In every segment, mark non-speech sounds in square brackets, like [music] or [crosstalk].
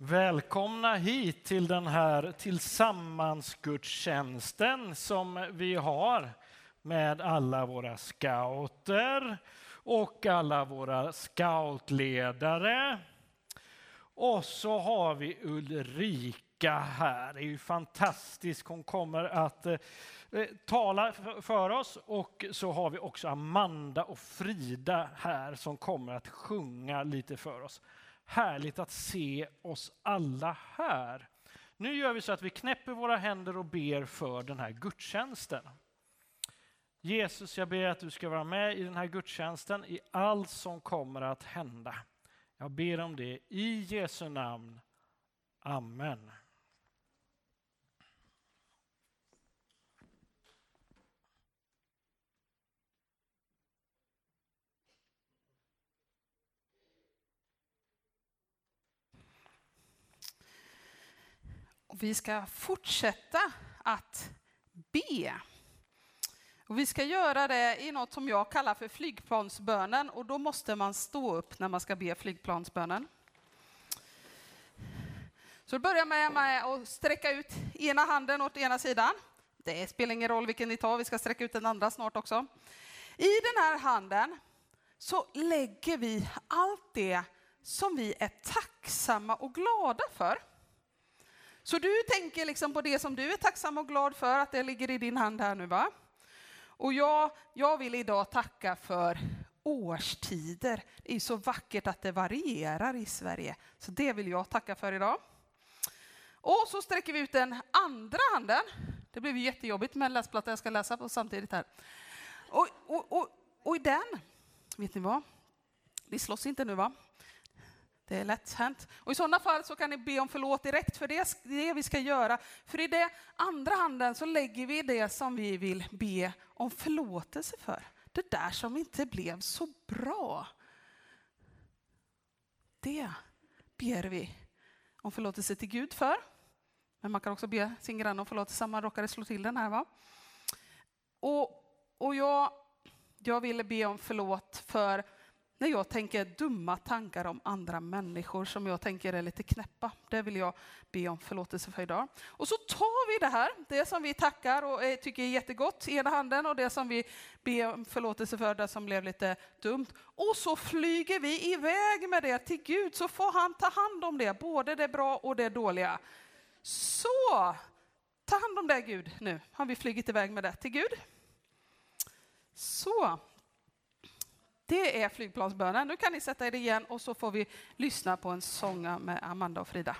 Välkomna hit till den här tillsammansgudstjänsten som vi har med alla våra scouter och alla våra scoutledare. Och så har vi Ulrika här. Det är ju fantastiskt. Hon kommer att eh, tala för oss. Och så har vi också Amanda och Frida här som kommer att sjunga lite för oss. Härligt att se oss alla här. Nu gör vi så att vi knäpper våra händer och ber för den här gudstjänsten. Jesus, jag ber att du ska vara med i den här gudstjänsten, i allt som kommer att hända. Jag ber om det i Jesu namn. Amen. Och vi ska fortsätta att be. Och vi ska göra det i något som jag kallar för flygplansbönen och då måste man stå upp när man ska be flygplansbönen. Så då börjar med att sträcka ut ena handen åt ena sidan. Det spelar ingen roll vilken ni tar, vi ska sträcka ut den andra snart också. I den här handen så lägger vi allt det som vi är tacksamma och glada för. Så du tänker liksom på det som du är tacksam och glad för, att det ligger i din hand här nu va? Och jag, jag vill idag tacka för årstider. Det är så vackert att det varierar i Sverige. Så det vill jag tacka för idag. Och så sträcker vi ut den andra handen. Det blev jättejobbigt med en läsplatta jag ska läsa på samtidigt här. Och, och, och, och i den, vet ni vad? Vi slåss inte nu va? Det är lätt hänt. Och I sådana fall så kan ni be om förlåt direkt, för det är det vi ska göra. För i den andra handen så lägger vi det som vi vill be om förlåtelse för. Det där som inte blev så bra. Det ber vi om förlåtelse till Gud för. Men man kan också be sin granne om förlåtelse om man råkade slå till den här. Va? Och, och jag, jag ville be om förlåt för när jag tänker dumma tankar om andra människor som jag tänker är lite knäppa. Det vill jag be om förlåtelse för idag. Och så tar vi det här, det som vi tackar och eh, tycker är jättegott i ena handen och det som vi ber om förlåtelse för, det som blev lite dumt. Och så flyger vi iväg med det till Gud så får han ta hand om det, både det bra och det dåliga. Så, ta hand om det Gud nu. Har vi flugit iväg med det till Gud? Så, det är flygplansbönen. Nu kan ni sätta er igen och så får vi lyssna på en sång med Amanda och Frida.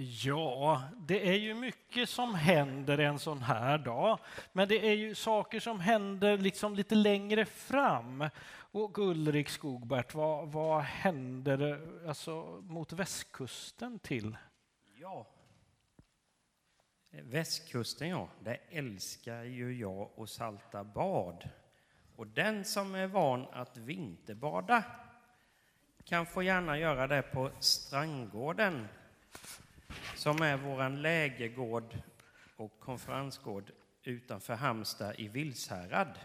Ja, det är ju mycket som händer en sån här dag. Men det är ju saker som händer liksom lite längre fram. Och Ulrik Skogbert, vad, vad händer alltså, mot västkusten till? Ja, västkusten ja, det älskar ju jag och salta bad. Och den som är van att vinterbada kan få gärna göra det på Strandgården som är vår lägergård och konferensgård utanför Halmstad i Vilshärad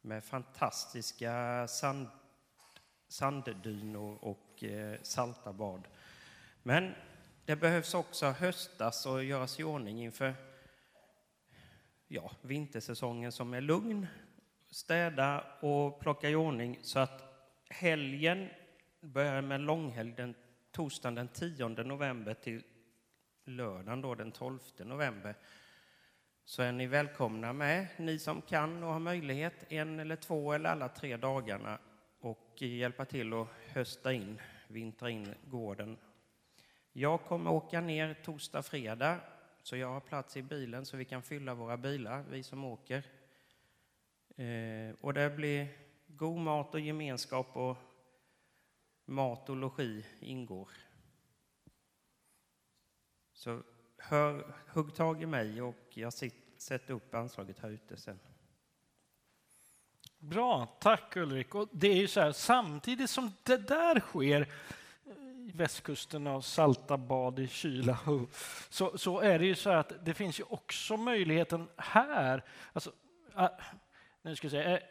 med fantastiska sand, sanddynor och eh, salta bad. Men det behövs också höstas och göras i ordning inför ja, vintersäsongen som är lugn. Städa och plocka i ordning så att helgen börjar med långhelg den torsdagen den 10 november till lördagen då, den 12 november så är ni välkomna med, ni som kan och har möjlighet, en eller två eller alla tre dagarna och hjälpa till att hösta in, vintra in gården. Jag kommer åka ner torsdag, fredag, så jag har plats i bilen så vi kan fylla våra bilar, vi som åker. Eh, och det blir god mat och gemenskap och mat och logi ingår. Så hör, hugg tag i mig och jag sätter upp anslaget här ute sen. Bra, tack Ulrik. Och det är ju så här, samtidigt som det där sker i västkusten och salta bad i kyla så, så är det ju så att det finns ju också möjligheten här. Alltså, äh, nu ska jag säga, eh,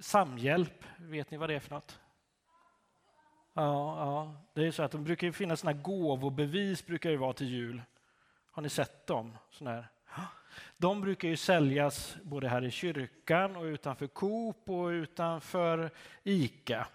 samhjälp, vet ni vad det är för något? Ja, ja, det är så att de brukar ju finnas såna gåvobevis brukar ju vara till jul. Har ni sett dem? Såna här. De brukar ju säljas både här i kyrkan och utanför Coop och utanför Ica.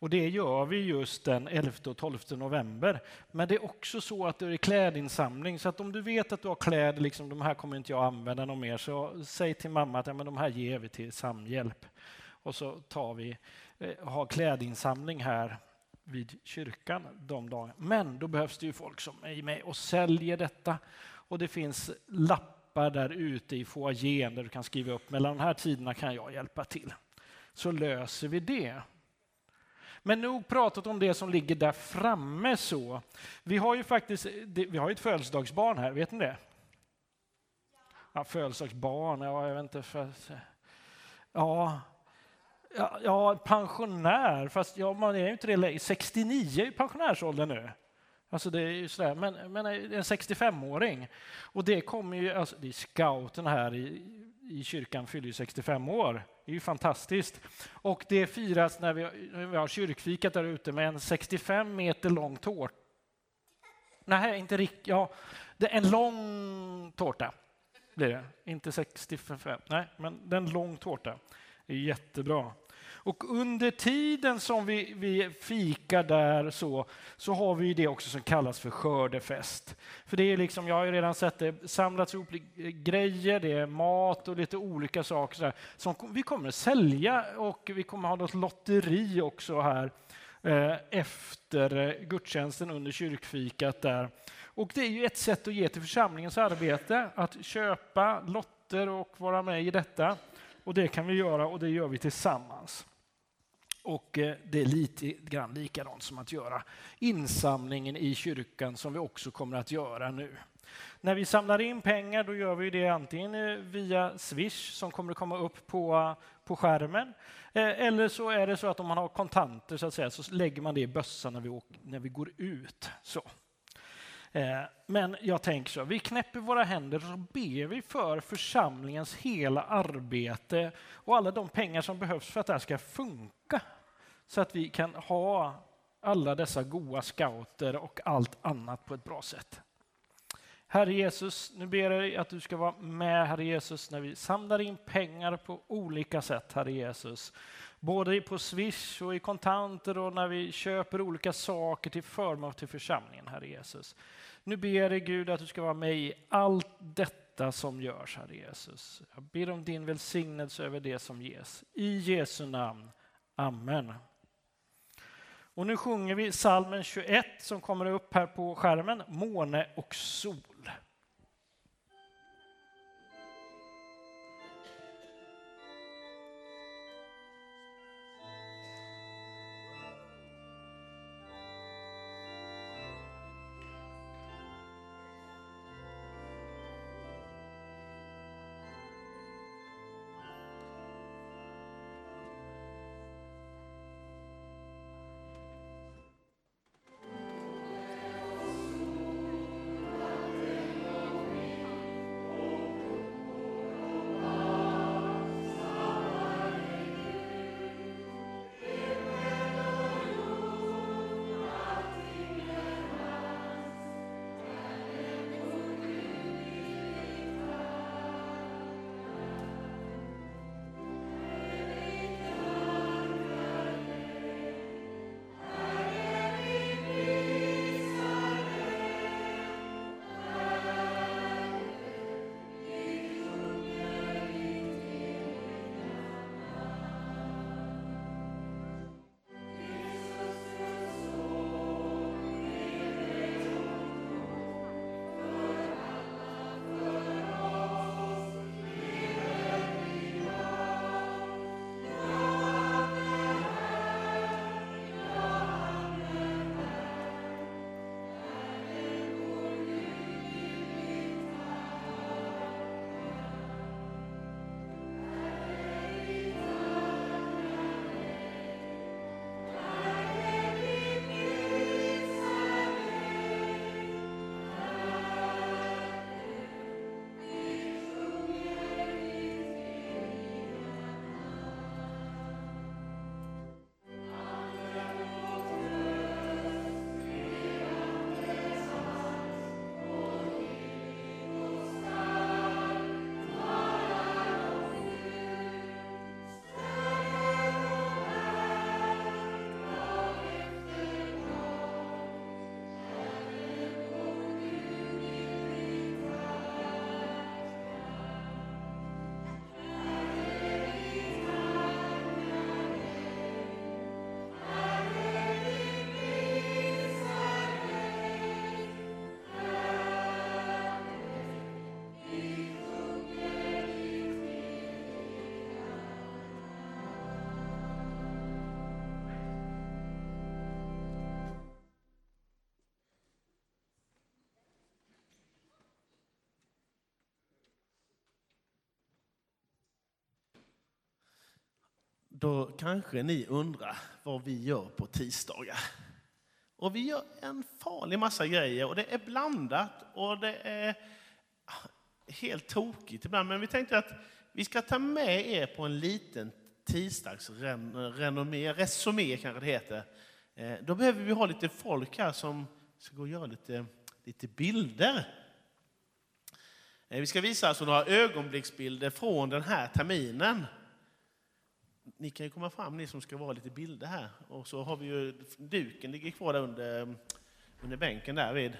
Och det gör vi just den 11 och 12 november. Men det är också så att det är klädinsamling, så att om du vet att du har kläder, liksom, de här kommer inte jag använda någon mer, så säg till mamma att ja, men de här ger vi till Samhjälp. Och så tar vi, eh, har klädinsamling här vid kyrkan de dagarna. Men då behövs det ju folk som är med och säljer detta. Och det finns lappar där ute i foajén där du kan skriva upp mellan de här tiderna kan jag hjälpa till. Så löser vi det. Men nog pratat om det som ligger där framme så. Vi har ju faktiskt vi har ett födelsedagsbarn här, vet ni det? Ja, födelsedagsbarn, ja, jag vet inte. För, ja, Ja, ja, pensionär, fast ja, man är ju inte det 69 är pensionärsåldern nu. Alltså det är ju sådär, men, men eh, en 65-åring. Och det kommer ju, alltså, det är scouten här i, i kyrkan fyller ju 65 år. Det är ju fantastiskt. Och det firas när vi, när vi har kyrkfikat där ute med en 65 meter lång tårta. Nej, inte riktigt. Ja, det är en lång tårta blir det. Inte 65, nej, men det är en lång tårta jättebra. Och under tiden som vi, vi fikar där så, så har vi det också som kallas för skördefest. För det är liksom, jag har ju redan sett det samlats ihop grejer, det är mat och lite olika saker så som vi kommer att sälja och vi kommer att ha något lotteri också här eh, efter eh, gudstjänsten under kyrkfikat där. Och det är ju ett sätt att ge till församlingens arbete, att köpa lotter och vara med i detta. Och det kan vi göra och det gör vi tillsammans. Och eh, det är lite grann likadant som att göra insamlingen i kyrkan som vi också kommer att göra nu. När vi samlar in pengar då gör vi det antingen eh, via Swish som kommer att komma upp på, eh, på skärmen. Eh, eller så är det så att om man har kontanter så, att säga, så lägger man det i bössan när vi, åker, när vi går ut. Så. Eh, men jag tänker så, vi knäpper våra händer och så ber vi för församlingens hela arbete och alla de pengar som behövs för att det här ska funka så att vi kan ha alla dessa goa scouter och allt annat på ett bra sätt. Herre Jesus, nu ber jag dig att du ska vara med, Herre Jesus, när vi samlar in pengar på olika sätt, Herre Jesus. Både på Swish och i kontanter och när vi köper olika saker till förmån till församlingen, Herre Jesus. Nu ber jag Gud att du ska vara med i allt detta som görs, Herre Jesus. Jag ber om din välsignelse över det som ges. I Jesu namn. Amen. Och nu sjunger vi salmen 21 som kommer upp här på skärmen, Måne och sol. Då kanske ni undrar vad vi gör på tisdagar. Och vi gör en farlig massa grejer och det är blandat och det är ah, helt tokigt ibland. Men vi tänkte att vi ska ta med er på en liten tisdagsrenommé, resumé kanske det heter. Eh, då behöver vi ha lite folk här som ska gå och göra lite, lite bilder. Eh, vi ska visa alltså några ögonblicksbilder från den här terminen ni kan ju komma fram, ni som ska vara lite bilder här. Och så har vi ju duken ligger kvar där under, under bänken där vid.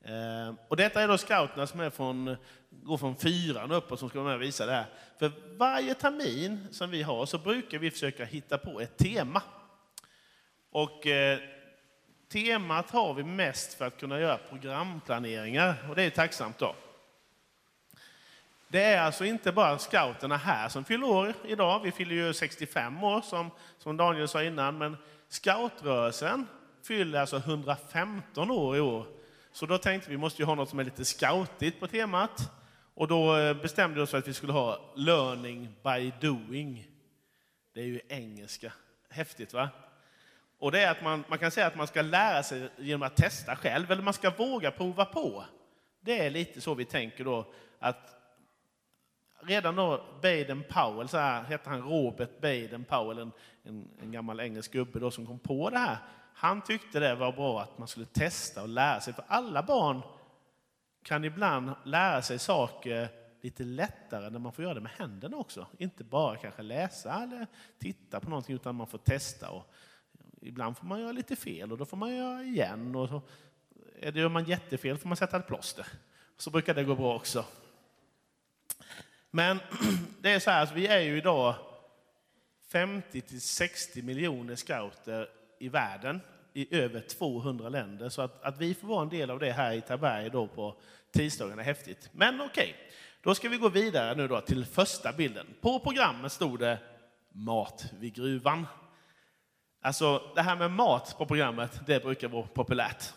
Eh, och detta är då scouterna som är från, går från fyran upp och som ska vara med och visa det här. För varje termin som vi har så brukar vi försöka hitta på ett tema. Och eh, temat har vi mest för att kunna göra programplaneringar och det är tacksamt då. Det är alltså inte bara scouterna här som fyller år idag. Vi fyller ju 65 år som, som Daniel sa innan. Men scoutrörelsen fyller alltså 115 år i år. Så då tänkte vi måste ju ha något som är lite scoutigt på temat. Och då eh, bestämde vi oss för att vi skulle ha learning by doing. Det är ju engelska. Häftigt va? Och det är att man, man kan säga att man ska lära sig genom att testa själv, eller man ska våga prova på. Det är lite så vi tänker då, att redan då Baden Powell, så här hette han Robert Baden Powell, en, en, en, gammal engelsk gubbe då som kom på det här. Han tyckte det var bra att man skulle testa och lära sig, för alla barn kan ibland lära sig saker lite lättare när man får göra det med händerna också. Inte bara kanske läsa eller titta på någonting, utan man får testa. Och ibland får man göra lite fel och då får man göra igen. Och så, gör man jättefel får man sätta ett plåster. Så brukar det gå bra också. Men [clears throat] det är så här, alltså, vi är ju idag 50 till 60 miljoner scouter i världen i över 200 länder. Så att, att vi får vara en del av det här i Taberg då på tisdagen är häftigt. Men okej, okay. då ska vi gå vidare nu då till första bilden. På programmet stod det mat vid gruvan. Alltså det här med mat på programmet, det brukar vara populärt.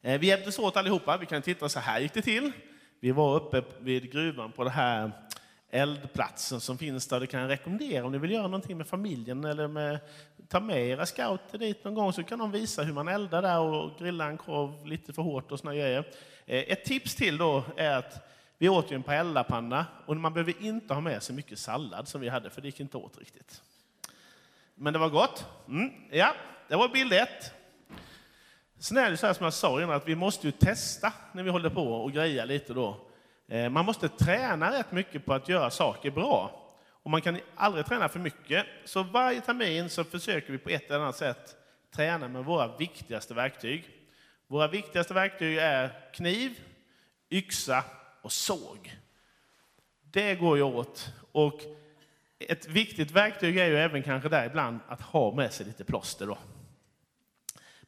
Eh, vi hjälptes åt allihopa. Vi kan titta så här gick det till. Vi var uppe vid gruvan på den här eldplatsen som finns där. Det kan jag rekommendera om ni vill göra någonting med familjen eller med, ta med era scouter dit någon gång så kan de visa hur man eldar där och grilla en korv lite för hårt och såna grejer. Eh, ett tips till då är att vi åt ju en paellapanna och man behöver inte ha med sig mycket sallad som vi hade för det gick inte åt riktigt. Men det var gott. Mm, ja, det var bild ett. Sen är det så här som jag sa innan, att vi måste ju testa när vi håller på och greja lite då. Eh, man måste träna rätt mycket på att göra saker bra. Och man kan aldrig träna för mycket. Så varje termin så försöker vi på ett eller annat sätt träna med våra viktigaste verktyg. Våra viktigaste verktyg är kniv, yxa och såg. Det går ju åt. Och ett viktigt verktyg är ju även kanske där ibland att ha med sig lite plåster. Då.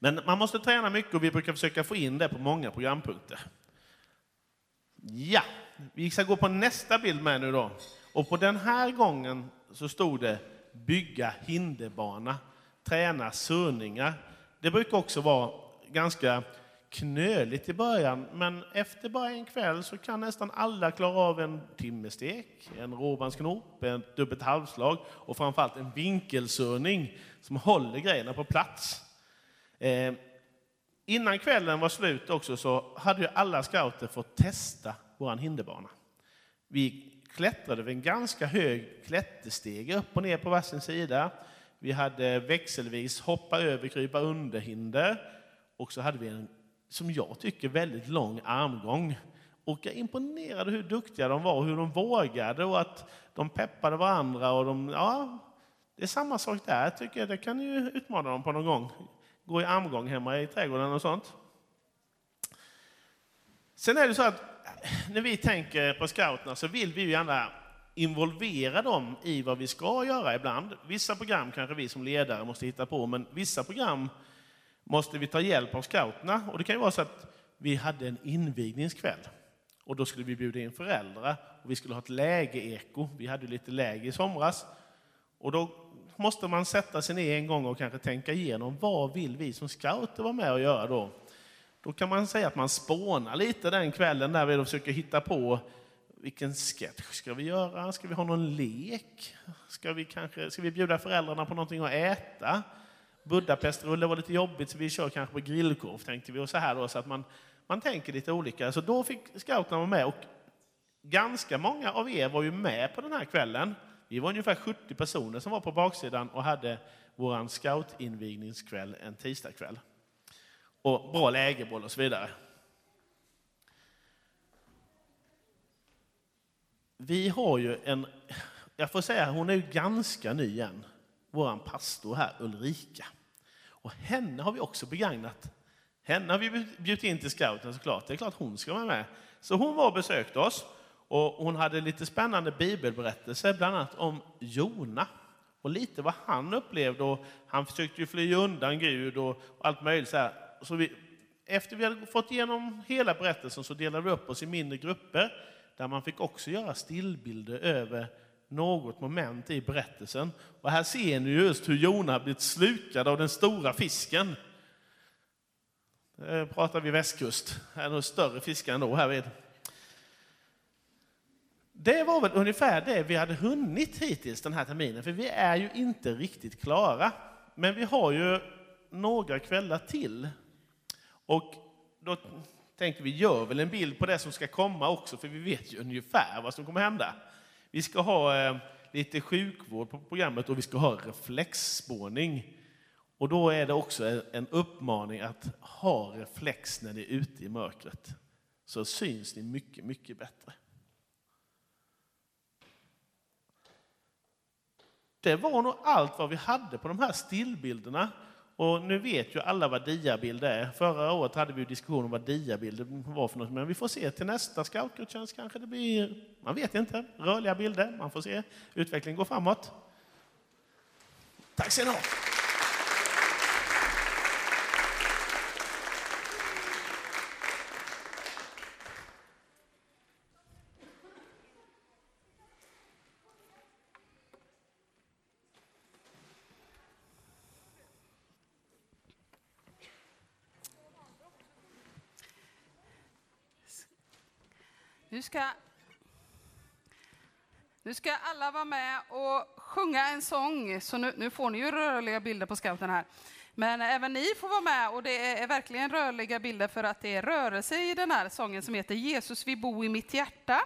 Men man måste träna mycket och vi brukar försöka få in det på många programpunkter. Ja, vi ska gå på nästa bild med nu då. Och på den här gången så stod det bygga hinderbana, träna surningar. Det brukar också vara ganska knöligt i början, men efter bara en kväll så kan nästan alla klara av en timmerstek, en råbandsknop, ett dubbelt halvslag och framförallt en vinkelsurning som håller grejerna på plats. Eh, innan kvällen var slut också så hade ju alla scouter fått testa vår hinderbana. Vi klättrade vid en ganska hög klätterstege upp och ner på varsin sida. Vi hade växelvis hoppa över, krypa under hinder och så hade vi en, som jag tycker, väldigt lång armgång. Och jag imponerade hur duktiga de var och hur de vågade och att de peppade varandra. Och de, ja, det är samma sak där, tycker jag. Det kan ju utmana dem på någon gång gå i armgång hemma i trädgården och sånt. Sen är det så att eh, när vi tänker på scouterna så vill vi ju gärna involvera dem i vad vi ska göra ibland. Vissa program kanske vi som ledare måste hitta på, men vissa program måste vi ta hjälp av scouterna. Och det kan ju vara så att vi hade en invigningskväll och då skulle vi bjuda in föräldrar och vi skulle ha ett läge-eko. Vi hade lite läge i somras och då måste man sätta sig ner en gång och kanske tänka igenom vad vill vi som scouter vara med och göra då? Då kan man säga att man spånar lite den kvällen där vi då försöker hitta på vilken sketch ska vi göra? Ska vi ha någon lek? Ska vi, kanske, ska vi bjuda föräldrarna på någonting att äta? Budapestrulle var lite jobbigt så vi kör kanske på grillkorv tänkte vi och så här då så att man, man tänker lite olika. Så då fick scouterna vara med och ganska många av er var ju med på den här kvällen. Vi var ungefär 70 personer som var på baksidan och hade vår scoutinvigningskväll en tisdagkväll. Och bra lägerboll och så vidare. Vi har ju en, jag får säga hon är ju ganska ny än, vår pastor här Ulrika. Och henne har vi också begagnat. Henne har vi bjudit in till scouten såklart, det är klart hon ska vara med. Så hon var och besökte oss och hon hade lite spännande bibelberättelser, bland annat om Jona och lite vad han upplevde. Och han försökte ju fly undan Gud och allt möjligt. Så, här. så vi, efter vi hade fått igenom hela berättelsen så delade vi upp oss i mindre grupper där man fick också göra stillbilder över något moment i berättelsen. Och här ser ni just hur Jona blivit slukad av den stora fisken. Nu pratar vi västkust, det är nog större fiskar ändå här vid. Det var väl ungefär det vi hade hunnit hittills den här terminen, för vi är ju inte riktigt klara. Men vi har ju några kvällar till. Och då tänker vi, gör väl en bild på det som ska komma också, för vi vet ju ungefär vad som kommer hända. Vi ska ha eh, lite sjukvård på programmet och vi ska ha reflexspårning. Och då är det också en uppmaning att ha reflex när ni är ute i mörkret. Så syns ni mycket, mycket bättre. Det var nog allt vad vi hade på de här stillbilderna. Och nu vet ju alla vad diabild är. Förra året hade vi diskussion om vad diabilder var för något, men vi får se till nästa scoutgudstjänst kanske det blir, man vet inte, rörliga bilder. Man får se, utvecklingen går framåt. Tack ska ni ha! Nu ska, nu ska alla vara med och sjunga en sång, så nu, nu får ni ju rörliga bilder på scouten här. Men även ni får vara med och det är verkligen rörliga bilder för att det är rörelse i den här sången som heter Jesus vill bo i mitt hjärta.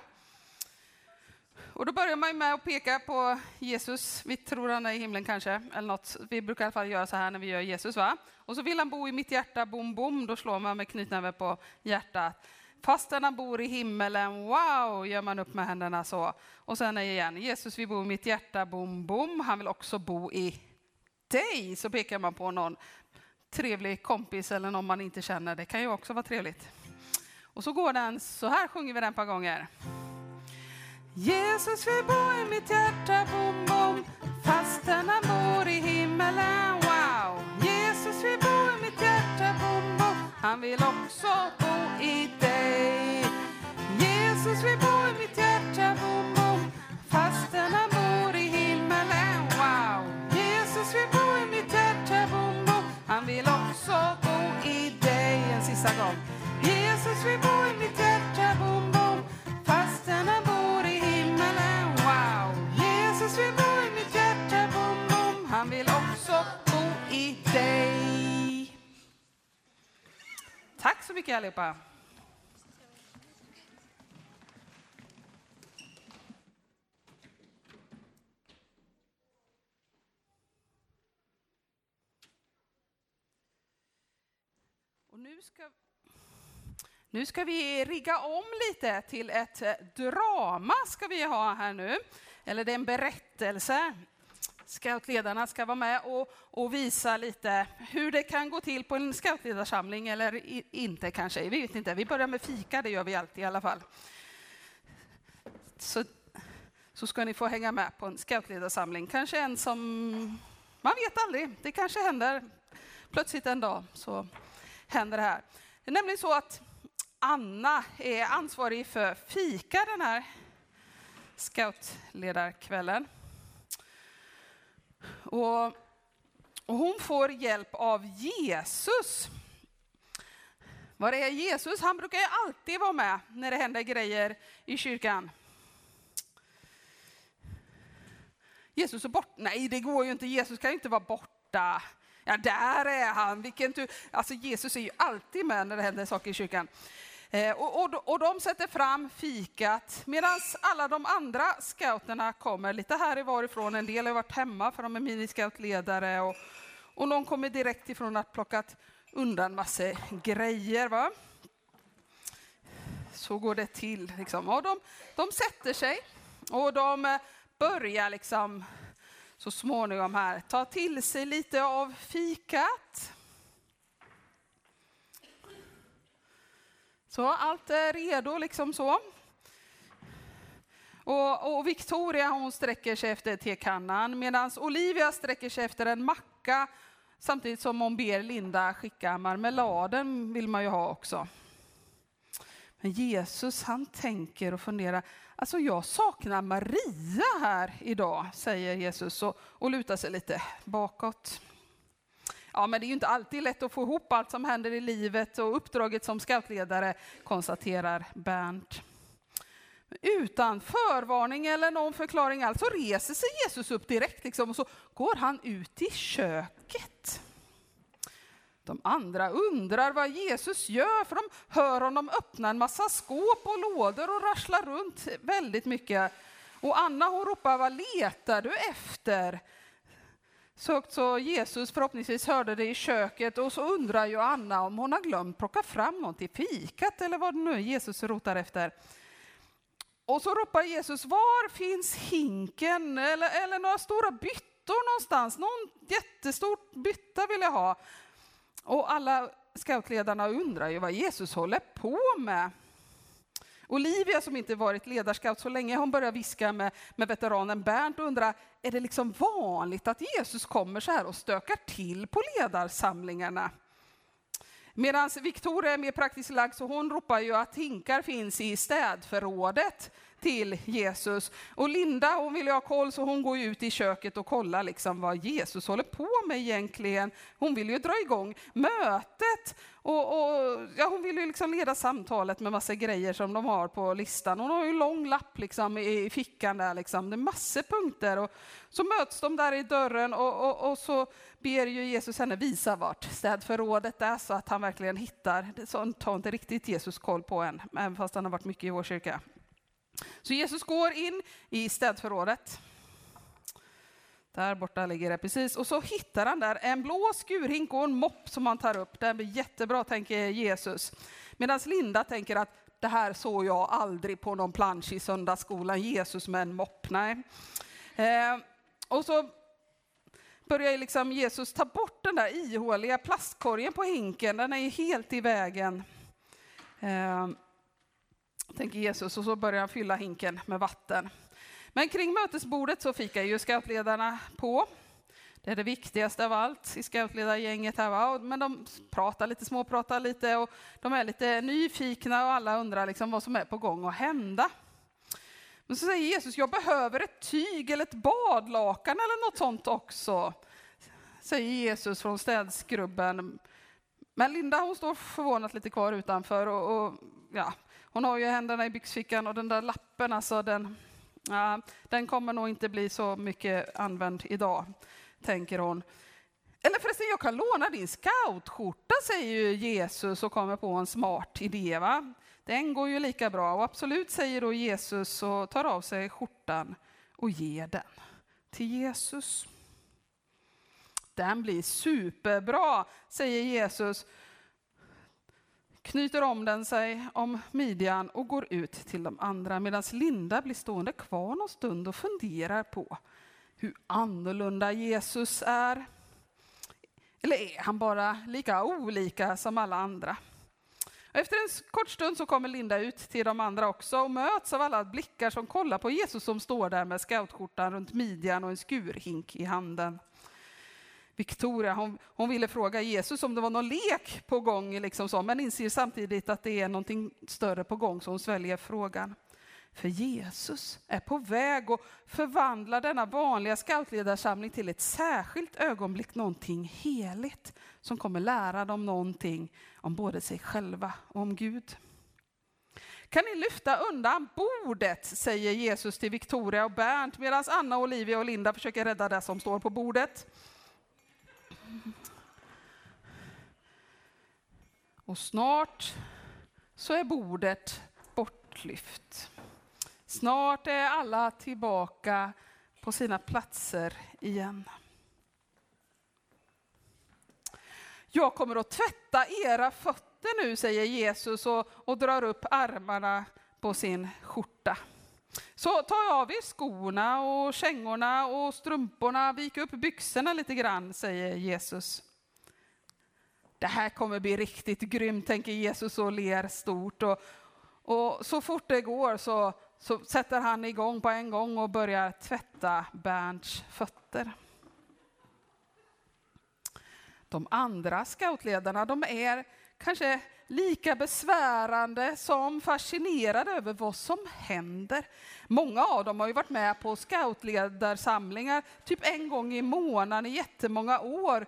Och då börjar man med att peka på Jesus. Vi tror han är i himlen kanske, eller något. Vi brukar i alla fall göra så här när vi gör Jesus, va? Och så vill han bo i mitt hjärta, bom bom. Då slår man med knytnäven på hjärtat. Fastän han bor i himmelen, wow, gör man upp med händerna så. Och sen igen, Jesus vill bo i mitt hjärta, bom, bom. Han vill också bo i dig. Så pekar man på någon trevlig kompis eller någon man inte känner. Det kan ju också vara trevligt. Och så går den, så här sjunger vi den ett par gånger. Jesus vill bo i mitt hjärta, bom, bom. Fastän han bor i himmelen, Han vill också bo i dig. Jesus vill bo i mitt hjärta, bom, bom. Fastän han bor i himmelen, wow. Jesus vill bo i mitt hjärta, bom, bom. Han vill också bo i dig. En sista gång. Jesus vill bo i mitt hjärta, bom, så mycket allihopa. Och nu ska, nu ska vi rigga om lite till ett eh, drama ska vi ha här nu. Eller det är en berättelse. Scoutledarna ska vara med och, och visa lite hur det kan gå till på en scoutledarsamling eller i, inte kanske. Vi vet inte. Vi börjar med fika, det gör vi alltid i alla fall. Så, så ska ni få hänga med på en scoutledarsamling. Kanske en som... Man vet aldrig. Det kanske händer plötsligt en dag. Så händer det här. Det är nämligen så att Anna är ansvarig för fika den här scoutledarkvällen. Och, och hon får hjälp av Jesus. Var är Jesus? Han brukar ju alltid vara med när det händer grejer i kyrkan. Jesus är borta. Nej, det går ju inte. Jesus kan ju inte vara borta. Ja, där är han. Vilken tur. Alltså Jesus är ju alltid med när det händer saker i kyrkan. Eh, och, och, och, de sätter fram fikat medan alla de andra scouterna kommer lite här varifrån. En del har varit hemma för de är miniscoutledare och, och någon kommer direkt ifrån att plockat undan massa grejer. Va? Så går det till. Liksom. Och de, de sätter sig och de eh, börjar liksom så småningom här ta till sig lite av fikat. Så allt är redo liksom så. Och, och Victoria hon sträcker sig efter tekannan medan Olivia sträcker sig efter en macka samtidigt som hon ber Linda skicka marmeladen vill man ju ha också. Men Jesus han tänker och funderar. Alltså jag saknar Maria här idag, säger Jesus och, och lutar sig lite bakåt. Ja, men det är ju inte alltid lätt att få ihop allt som händer i livet och uppdraget som scoutledare, konstaterar Bernt. Utan förvarning eller någon förklaring alls så reser sig Jesus upp direkt liksom, och så går han ut i köket. De andra undrar vad Jesus gör, för de hör honom öppna en massa skåp och lådor och rassla runt väldigt mycket. Och Anna hon ropar, vad letar du efter? Så, så Jesus förhoppningsvis hörde det i köket och så undrar ju Anna om hon har glömt plocka fram något till fikat eller vad det nu är Jesus rotar efter. Och så ropar Jesus, var finns hinken eller, eller några stora byttor någonstans? Någon jättestor bytta vill jag ha. Och alla scoutledarna undrar ju vad Jesus håller på med. Olivia som inte varit ledarscout så länge, hon börjar viska med, med veteranen Bernt och undrar, är det liksom vanligt att Jesus kommer så här och stökar till på ledarsamlingarna? Medan Victoria är mer praktiskt lagd så hon ropar ju att hinkar finns i städförrådet till Jesus. Och Linda hon vill ha koll så hon går ut i köket och kollar liksom vad Jesus håller på med egentligen. Hon vill ju dra igång mötet och, och ja, hon vill ju liksom leda samtalet med massa grejer som de har på listan. Hon har ju en lång lapp liksom i fickan där liksom. Det är massor punkter och så möts de där i dörren och, och, och så ber ju Jesus henne visa vart städförrådet är så att han verkligen hittar. Sånt har inte riktigt Jesus koll på än, även fast han har varit mycket i vår kyrka. Så Jesus går in i städförrådet. Där borta ligger det precis. Och så hittar han där en blå skurhink och en mopp som han tar upp. Den blir jättebra, tänker Jesus. Medan Linda tänker att det här såg jag aldrig på någon plansch i söndagsskolan. Jesus med en mopp, nej. Eh, och så börjar liksom Jesus ta bort den där ihåliga plastkorgen på hinken. Den är helt i vägen. Eh, tänker Jesus och så börjar han fylla hinken med vatten. Men kring mötesbordet så fikar ju scoutledarna på. Det är det viktigaste av allt i scoutledargänget här. Va? Men de pratar lite, småpratar lite och de är lite nyfikna och alla undrar liksom vad som är på gång att hända. Men så säger Jesus, jag behöver ett tyg eller ett badlakan eller något sånt också. Säger Jesus från städskrubben. Men Linda hon står förvånat lite kvar utanför och, och ja, hon har ju händerna i byxfickan och den där lappen, alltså den, ja, den kommer nog inte bli så mycket använd idag, tänker hon. Eller förresten, jag kan låna din scoutskjorta, säger ju Jesus och kommer på en smart idé. Va? Den går ju lika bra. Och absolut, säger då Jesus och tar av sig skjortan och ger den till Jesus. Den blir superbra, säger Jesus knyter om den sig om midjan och går ut till de andra medan Linda blir stående kvar någon stund och funderar på hur annorlunda Jesus är. Eller är han bara lika olika som alla andra? Efter en kort stund så kommer Linda ut till de andra också och möts av alla blickar som kollar på Jesus som står där med scoutskjortan runt midjan och en skurhink i handen. Victoria, hon, hon, ville fråga Jesus om det var någon lek på gång, liksom så, men inser samtidigt att det är någonting större på gång, så hon sväljer frågan. För Jesus är på väg att förvandla denna vanliga scoutledarsamling till ett särskilt ögonblick, någonting heligt, som kommer lära dem någonting om både sig själva och om Gud. Kan ni lyfta undan bordet, säger Jesus till Victoria och Bernt, medan Anna, Olivia och Linda försöker rädda det som står på bordet. Och snart så är bordet bortlyft. Snart är alla tillbaka på sina platser igen. Jag kommer att tvätta era fötter nu, säger Jesus och, och drar upp armarna på sin skjorta. Så ta av er skorna och kängorna och strumporna, vik upp byxorna lite grann, säger Jesus. Det här kommer bli riktigt grymt, tänker Jesus och ler stort. Och, och så fort det går så, så sätter han igång på en gång och börjar tvätta Bernts fötter. De andra scoutledarna de är kanske lika besvärande som fascinerade över vad som händer. Många av dem har ju varit med på scoutledarsamlingar typ en gång i månaden i jättemånga år.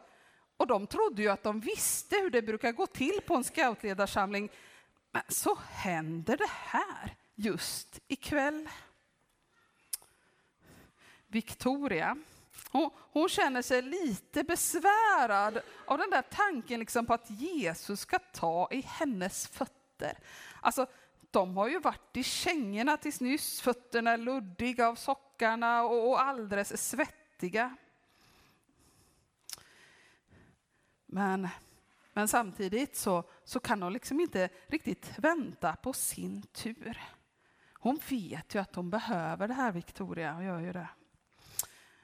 Och de trodde ju att de visste hur det brukar gå till på en scoutledarsamling. Men så händer det här just ikväll. Victoria, hon, hon, känner sig lite besvärad av den där tanken liksom på att Jesus ska ta i hennes fötter. Alltså, de har ju varit i kängorna tills nyss, fötterna är luddiga av sockarna och, och alldeles svettiga. Men, men samtidigt så, så kan hon liksom inte riktigt vänta på sin tur. Hon vet ju att hon behöver det här, Victoria, och gör ju det.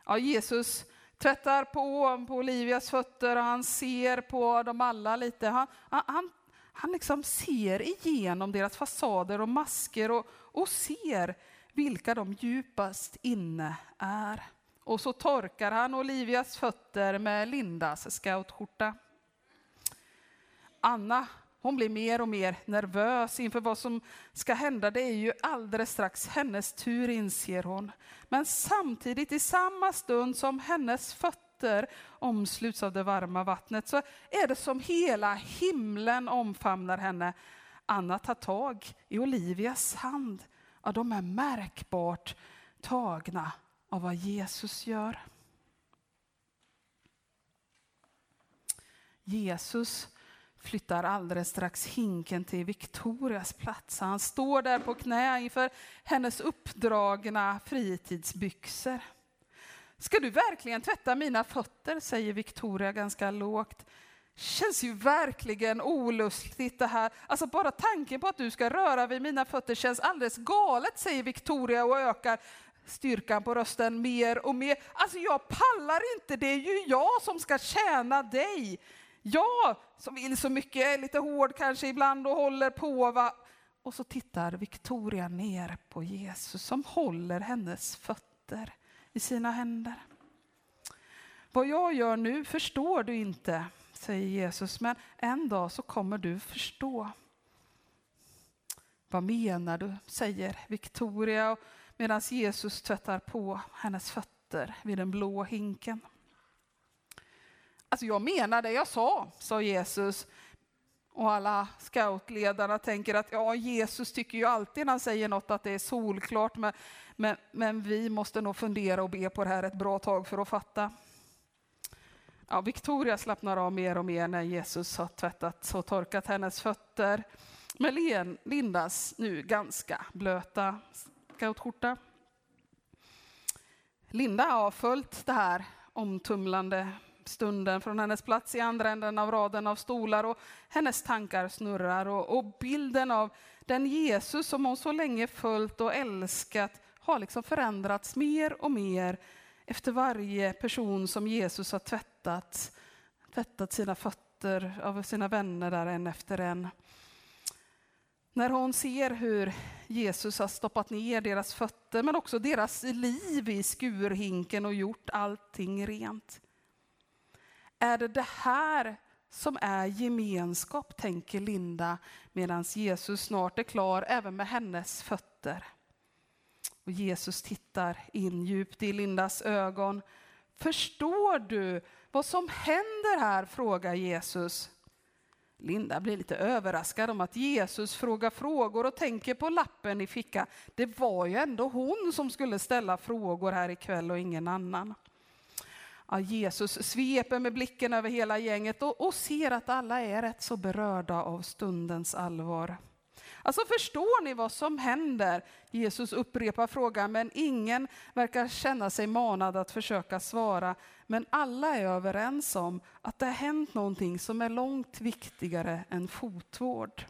Ja, Jesus tvättar på, på Olivias fötter och han ser på dem alla lite. Han, han, han liksom ser igenom deras fasader och masker och, och ser vilka de djupast inne är. Och så torkar han Olivias fötter med Lindas scoutskjorta. Anna hon blir mer och mer nervös inför vad som ska hända. Det är ju alldeles strax hennes tur, inser hon. Men samtidigt, i samma stund som hennes fötter omsluts av det varma vattnet, så är det som hela himlen omfamnar henne. Anna tar tag i Olivias hand. Ja, de är märkbart tagna av vad Jesus gör. Jesus flyttar alldeles strax hinken till Victorias plats. Han står där på knä inför hennes uppdragna fritidsbyxor. Ska du verkligen tvätta mina fötter, säger Victoria ganska lågt. Känns ju verkligen olustigt det här. Alltså bara tanken på att du ska röra vid mina fötter känns alldeles galet, säger Victoria och ökar styrkan på rösten mer och mer. Alltså jag pallar inte, det är ju jag som ska tjäna dig. Jag som vill så mycket, är lite hård kanske ibland och håller på. Va? Och så tittar Victoria ner på Jesus som håller hennes fötter i sina händer. Vad jag gör nu förstår du inte, säger Jesus, men en dag så kommer du förstå. Vad menar du, säger Victoria medan Jesus tvättar på hennes fötter vid den blå hinken. Alltså jag menar det jag sa, sa Jesus. Och alla scoutledarna tänker att ja, Jesus tycker ju alltid när han säger något att det är solklart, men, men, men vi måste nog fundera och be på det här ett bra tag för att fatta. Ja, Victoria slappnar av mer och mer när Jesus har tvättat och torkat hennes fötter med Lindas nu ganska blöta scoutskjorta. Linda har följt det här omtumlande stunden från hennes plats i andra änden av raden av stolar och hennes tankar snurrar och, och bilden av den Jesus som hon så länge följt och älskat har liksom förändrats mer och mer efter varje person som Jesus har tvättat, tvättat sina fötter av sina vänner där en efter en. När hon ser hur Jesus har stoppat ner deras fötter men också deras liv i skurhinken och gjort allting rent. Är det det här som är gemenskap, tänker Linda, medan Jesus snart är klar även med hennes fötter. Och Jesus tittar in djupt i Lindas ögon. Förstår du vad som händer här? frågar Jesus. Linda blir lite överraskad om att Jesus frågar frågor och tänker på lappen i fickan. Det var ju ändå hon som skulle ställa frågor här ikväll och ingen annan. Ja, Jesus sveper med blicken över hela gänget och, och ser att alla är rätt så berörda av stundens allvar. Alltså förstår ni vad som händer? Jesus upprepar frågan, men ingen verkar känna sig manad att försöka svara. Men alla är överens om att det har hänt någonting som är långt viktigare än fotvård.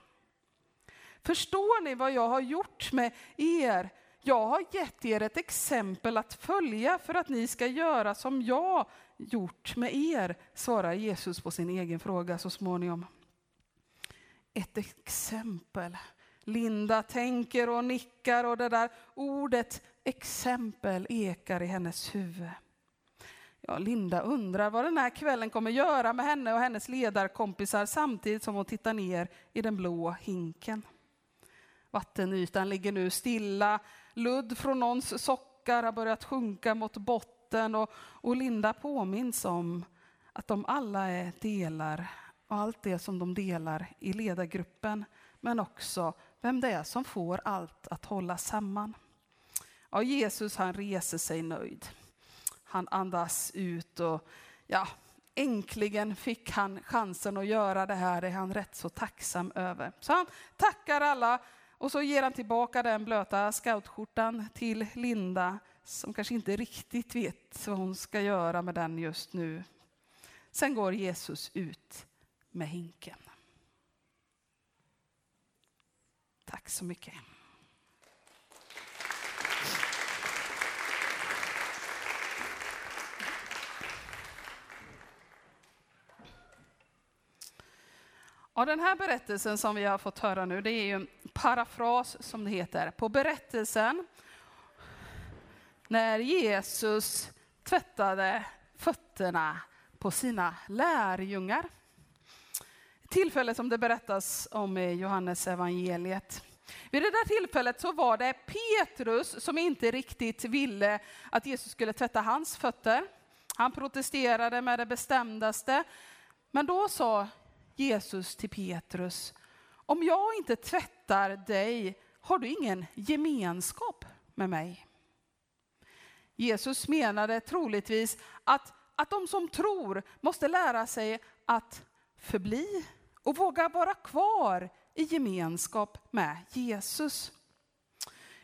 Förstår ni vad jag har gjort med er jag har gett er ett exempel att följa för att ni ska göra som jag gjort med er, svarar Jesus på sin egen fråga så småningom. Ett exempel. Linda tänker och nickar och det där ordet exempel ekar i hennes huvud. Ja, Linda undrar vad den här kvällen kommer göra med henne och hennes ledarkompisar samtidigt som hon tittar ner i den blå hinken. Vattenytan ligger nu stilla. Ludd från någons sockar har börjat sjunka mot botten och, och Linda påminns om att de alla är delar och allt det som de delar i ledargruppen, men också vem det är som får allt att hålla samman. Ja, Jesus han reser sig nöjd. Han andas ut och ja, äntligen fick han chansen att göra det här, det är han rätt så tacksam över. Så han tackar alla och så ger han tillbaka den blöta scoutskjortan till Linda som kanske inte riktigt vet vad hon ska göra med den just nu. Sen går Jesus ut med hinken. Tack så mycket. Ja, den här berättelsen som vi har fått höra nu, det är ju en parafras som det heter, på berättelsen när Jesus tvättade fötterna på sina lärjungar. Tillfället som det berättas om i Johannes evangeliet. Vid det där tillfället så var det Petrus som inte riktigt ville att Jesus skulle tvätta hans fötter. Han protesterade med det bestämdaste. Men då sa Jesus till Petrus, om jag inte tvättar dig har du ingen gemenskap med mig. Jesus menade troligtvis att, att de som tror måste lära sig att förbli och våga vara kvar i gemenskap med Jesus.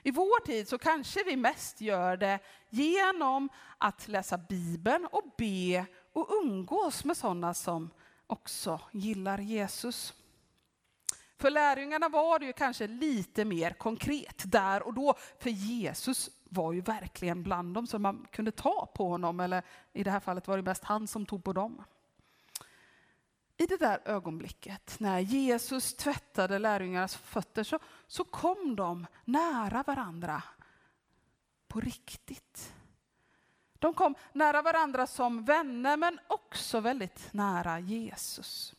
I vår tid så kanske vi mest gör det genom att läsa Bibeln och be och umgås med sådana som också gillar Jesus. För lärjungarna var det ju kanske lite mer konkret där och då, för Jesus var ju verkligen bland dem så man kunde ta på honom, eller i det här fallet var det mest han som tog på dem. I det där ögonblicket när Jesus tvättade lärjungarnas fötter så, så kom de nära varandra på riktigt. De kom nära varandra som vänner men också väldigt nära Jesus.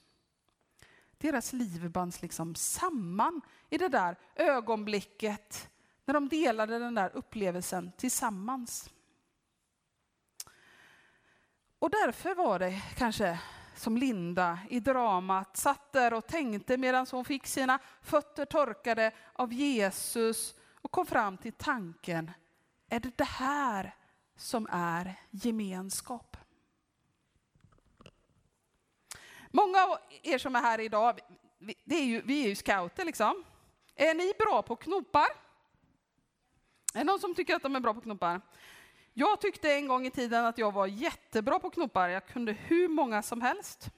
Deras liv bands liksom samman i det där ögonblicket när de delade den där upplevelsen tillsammans. Och därför var det kanske som Linda i dramat satt där och tänkte medan hon fick sina fötter torkade av Jesus och kom fram till tanken, är det det här som är gemenskap? Många av er som är här idag, det är ju, vi är ju scouter liksom. Är ni bra på knopar? Är det någon som tycker att de är bra på knopar? Jag tyckte en gång i tiden att jag var jättebra på knopar. Jag kunde hur många som helst.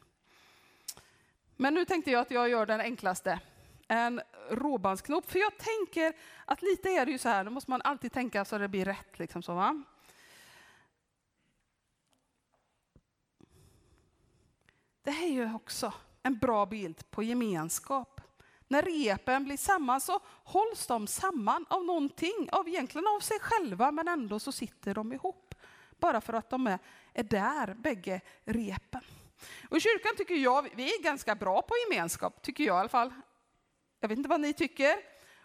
Men nu tänkte jag att jag gör den enklaste. En råbandsknop. För jag tänker att lite är det ju så här, då måste man alltid tänka så det blir rätt. Liksom så, va? Det här är ju också en bra bild på gemenskap. När repen blir samman så hålls de samman av någonting, av egentligen av sig själva, men ändå så sitter de ihop. Bara för att de är, är där, bägge repen. Och I kyrkan tycker jag vi är ganska bra på gemenskap, tycker jag i alla fall. Jag vet inte vad ni tycker.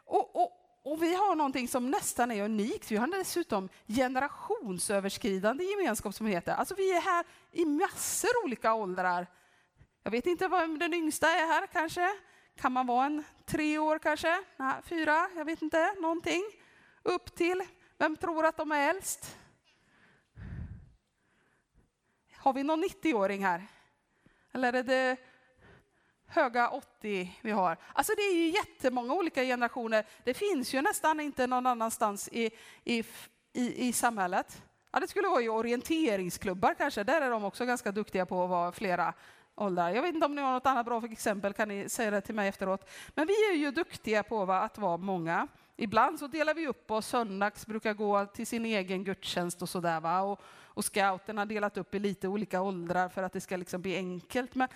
Och, och, och vi har någonting som nästan är unikt. Vi har dessutom generationsöverskridande gemenskap som heter. Alltså vi är här i massor olika åldrar. Jag vet inte vad den yngsta är här kanske. Kan man vara en tre år kanske? Nej, fyra, jag vet inte, någonting. Upp till, vem tror att de är äldst? Har vi någon 90-åring här? Eller är det höga 80 vi har? Alltså det är ju jättemånga olika generationer. Det finns ju nästan inte någon annanstans i, i, i, i samhället. Ja, det skulle vara i orienteringsklubbar kanske. Där är de också ganska duktiga på att vara flera åldrar. Jag vet inte om ni har något annat bra exempel, kan ni säga det till mig efteråt. Men vi är ju duktiga på att vara många. Ibland så delar vi upp oss, söndags brukar gå till sin egen gudstjänst och sådär. Va? Och, och scouterna har delat upp i lite olika åldrar för att det ska liksom bli enkelt. Men,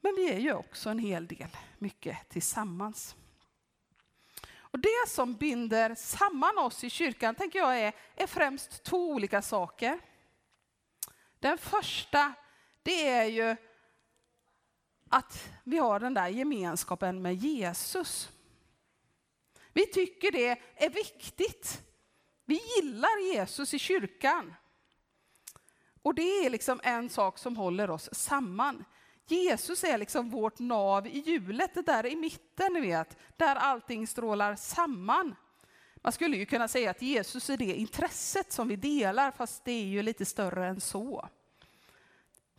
men vi är ju också en hel del, mycket tillsammans. Och det som binder samman oss i kyrkan tänker jag är, är främst två olika saker. Den första, det är ju att vi har den där gemenskapen med Jesus. Vi tycker det är viktigt. Vi gillar Jesus i kyrkan. Och det är liksom en sak som håller oss samman. Jesus är liksom vårt nav i hjulet, det där i mitten, ni vet, där allting strålar samman. Man skulle ju kunna säga att Jesus är det intresset som vi delar, fast det är ju lite större än så.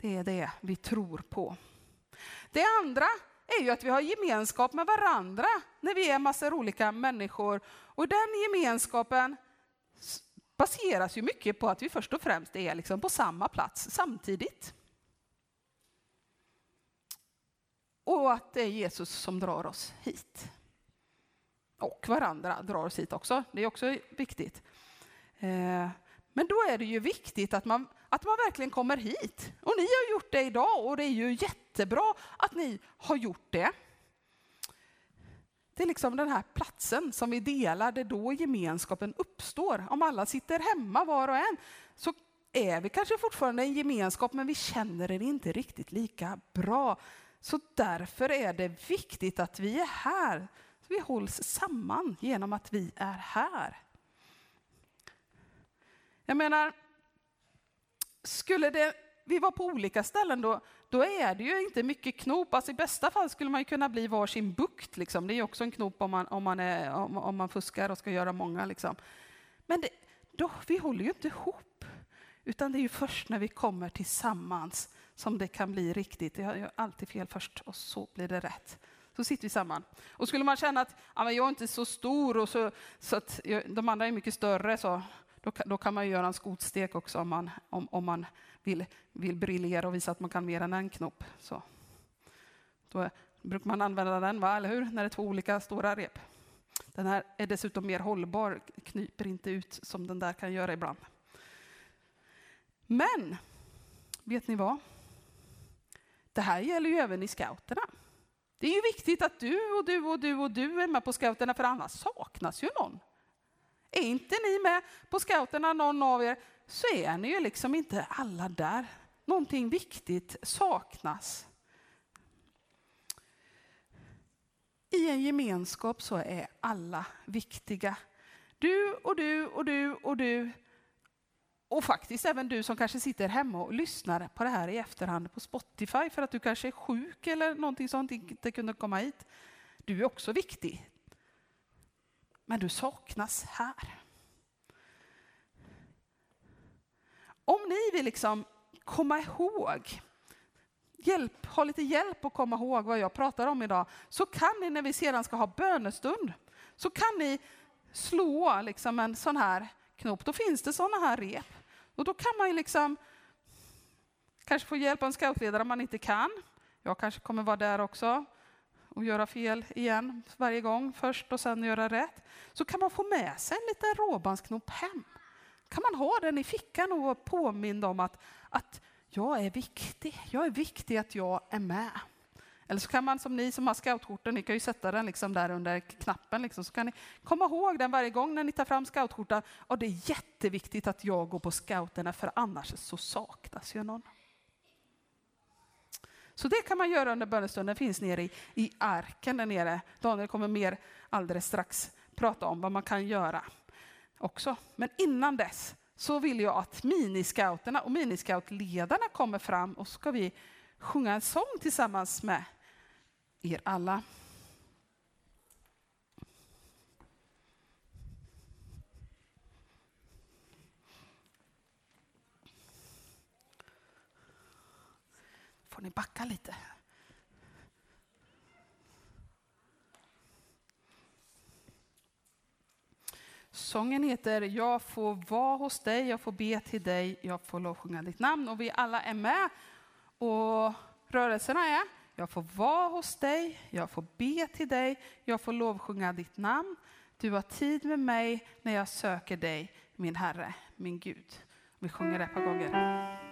Det är det vi tror på. Det andra är ju att vi har gemenskap med varandra när vi är massor olika människor. Och den gemenskapen baseras ju mycket på att vi först och främst är liksom på samma plats samtidigt. Och att det är Jesus som drar oss hit. Och varandra drar oss hit också, det är också viktigt. Eh, men då är det ju viktigt att man, att man verkligen kommer hit. Och ni har gjort det idag och det är ju jättebra att ni har gjort det. Det är liksom den här platsen som vi delar, det är då gemenskapen uppstår. Om alla sitter hemma var och en så är vi kanske fortfarande en gemenskap men vi känner den inte riktigt lika bra. Så därför är det viktigt att vi är här. Vi hålls samman genom att vi är här. Jag menar, skulle det, vi var på olika ställen då, då är det ju inte mycket knop. Alltså I bästa fall skulle man kunna bli varsin bukt. Liksom. Det är också en knop om man, om man, är, om, om man fuskar och ska göra många. Liksom. Men det, då, vi håller ju inte ihop. Utan det är ju först när vi kommer tillsammans som det kan bli riktigt. Jag gör alltid fel först och så blir det rätt. Så sitter vi samman. Och skulle man känna att ja, men jag är inte så stor och så, så att jag, de andra är mycket större, så då, då kan man göra en skotstek också om man, om, om man vill, vill briljera och visa att man kan mer än en knop. Så. Då brukar man använda den, va? eller hur? När det är två olika stora rep. Den här är dessutom mer hållbar, knyper inte ut som den där kan göra ibland. Men, vet ni vad? Det här gäller ju även i scouterna. Det är ju viktigt att du och du och du och du är med på scouterna, för annars saknas ju någon. Är inte ni med på scouterna, någon av er, så är ni ju liksom inte alla där. Någonting viktigt saknas. I en gemenskap så är alla viktiga. Du och du och du och du. Och faktiskt även du som kanske sitter hemma och lyssnar på det här i efterhand på Spotify för att du kanske är sjuk eller någonting sånt, inte kunde komma hit. Du är också viktig. Men du saknas här. Om ni vill liksom komma ihåg, hjälp, ha lite hjälp att komma ihåg vad jag pratar om idag, så kan ni när vi sedan ska ha bönestund, så kan ni slå liksom en sån här knop. Då finns det såna här rep. Och då kan man ju liksom kanske få hjälp av en scoutledare om man inte kan. Jag kanske kommer vara där också och göra fel igen varje gång först och sen göra rätt. Så kan man få med sig en liten råbandsknop hem kan man ha den i fickan och vara påmind om att, att jag är viktig. Jag är viktig att jag är med. Eller så kan man som ni som har scoutskjortor, ni kan ju sätta den liksom där under knappen, liksom, så kan ni komma ihåg den varje gång när ni tar fram scoutskjortan. Och det är jätteviktigt att jag går på scouterna för annars så saknas ju någon. Så det kan man göra under bönestunden, finns nere i, i arken där nere. Daniel kommer mer alldeles strax prata om vad man kan göra också. Men innan dess så vill jag att miniscouterna och miniscoutledarna kommer fram och så ska vi sjunga en sång tillsammans med er alla. Får ni backa lite. Sången heter Jag får vara hos dig, jag får be till dig, jag får lovsjunga ditt namn. Och vi alla är med. Och rörelserna är Jag får vara hos dig, jag får be till dig, jag får lovsjunga ditt namn. Du har tid med mig när jag söker dig, min Herre, min Gud. Vi sjunger det ett par gånger.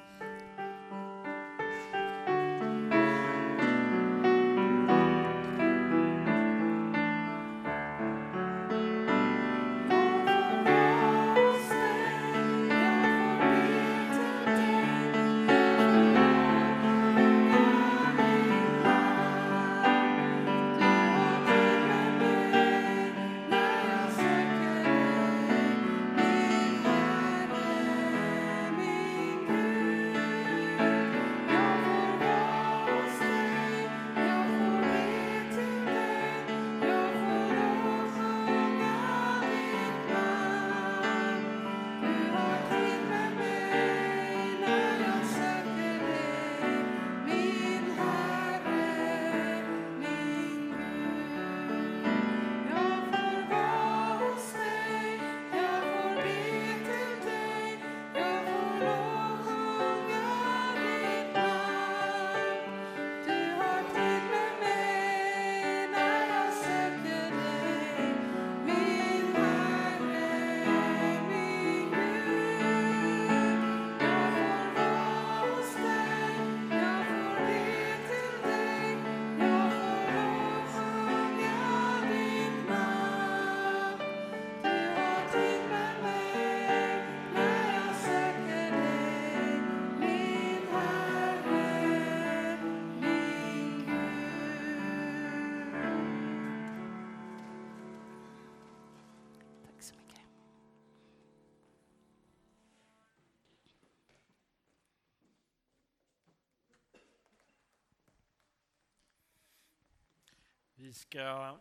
Vi ska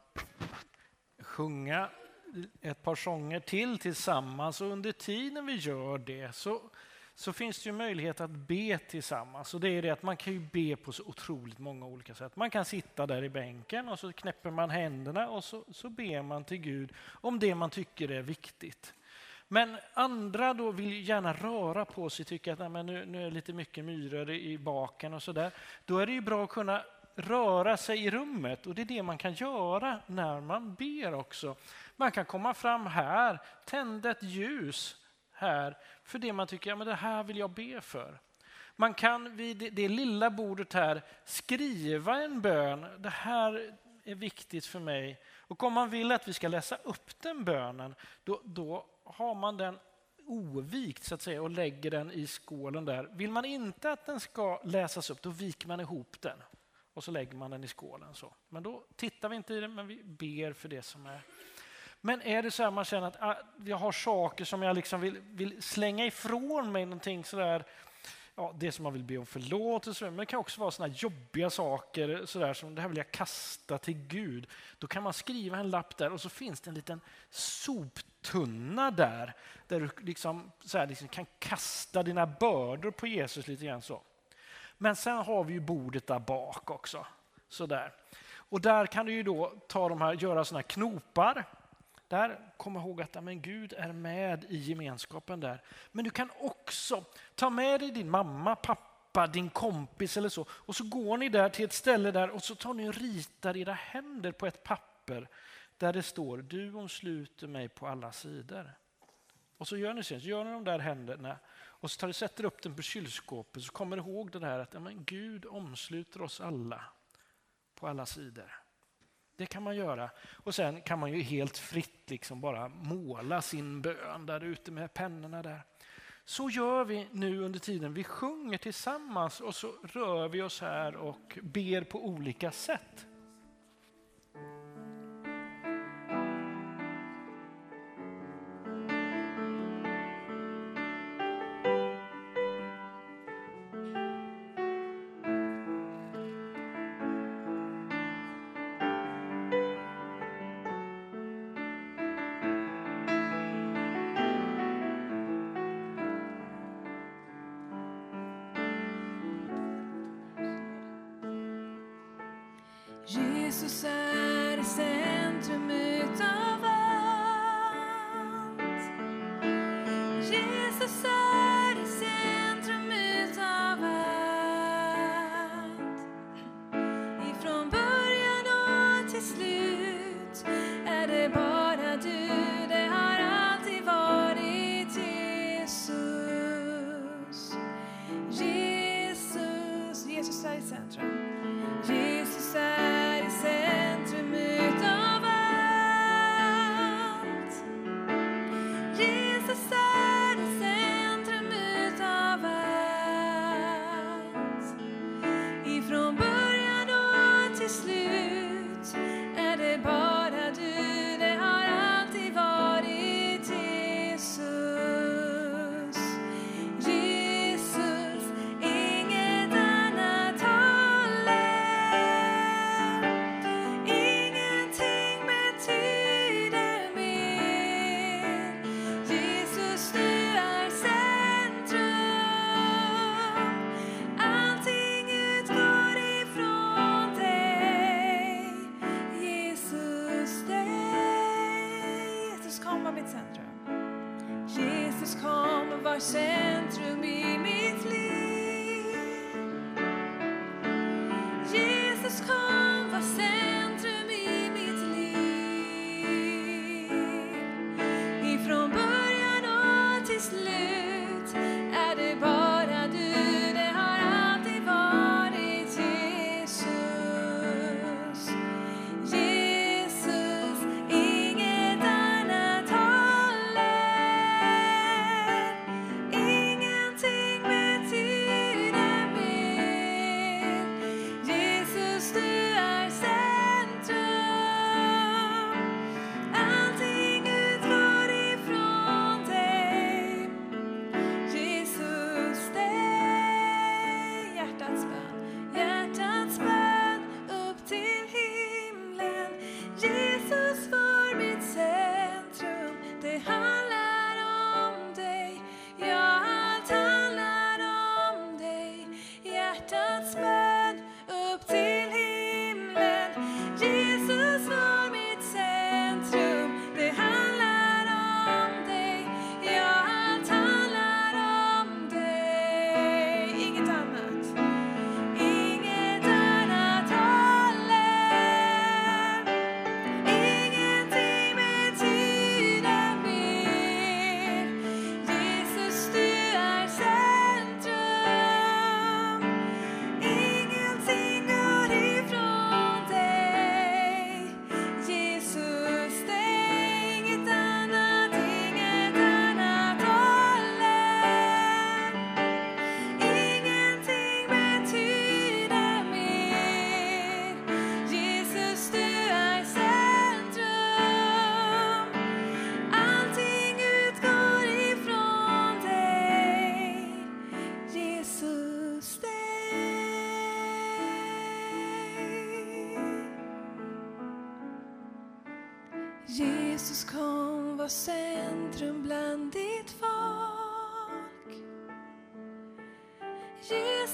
sjunga ett par sånger till tillsammans och under tiden vi gör det så, så finns det ju möjlighet att be tillsammans. Och det är det att man kan ju be på så otroligt många olika sätt. Man kan sitta där i bänken och så knäpper man händerna och så, så ber man till Gud om det man tycker är viktigt. Men andra då vill gärna röra på sig, tycker att nej, men nu, nu är det lite mycket myror i baken och så där. Då är det ju bra att kunna röra sig i rummet och det är det man kan göra när man ber också. Man kan komma fram här, tända ett ljus här för det man tycker, ja men det här vill jag be för. Man kan vid det lilla bordet här skriva en bön. Det här är viktigt för mig. Och om man vill att vi ska läsa upp den bönen, då, då har man den ovikt så att säga och lägger den i skålen där. Vill man inte att den ska läsas upp, då viker man ihop den och så lägger man den i skålen. Så. Men då tittar vi inte i den, men vi ber för det som är. Men är det så att man känner att ah, jag har saker som jag liksom vill, vill slänga ifrån mig, någonting sådär, ja, det som man vill be om förlåtelse men det kan också vara såna jobbiga saker sådär, som det här vill jag kasta till Gud. Då kan man skriva en lapp där och så finns det en liten soptunna där, där du liksom, så här, liksom kan kasta dina bördor på Jesus lite grann så. Men sen har vi ju bordet där bak också. Sådär. Och där kan du ju då ta de här, göra sådana här knopar. Där, kom ihåg att men Gud är med i gemenskapen där. Men du kan också ta med dig din mamma, pappa, din kompis eller så. Och så går ni där till ett ställe där och så tar ni och ritar era händer på ett papper där det står du omsluter mig på alla sidor. Och så gör ni så, gör ni de där händerna och så tar du, sätter upp den på kylskåpet så kommer du ihåg det där att ja, men Gud omsluter oss alla på alla sidor. Det kan man göra. Och sen kan man ju helt fritt liksom bara måla sin bön där ute med pennorna där. Så gör vi nu under tiden. Vi sjunger tillsammans och så rör vi oss här och ber på olika sätt.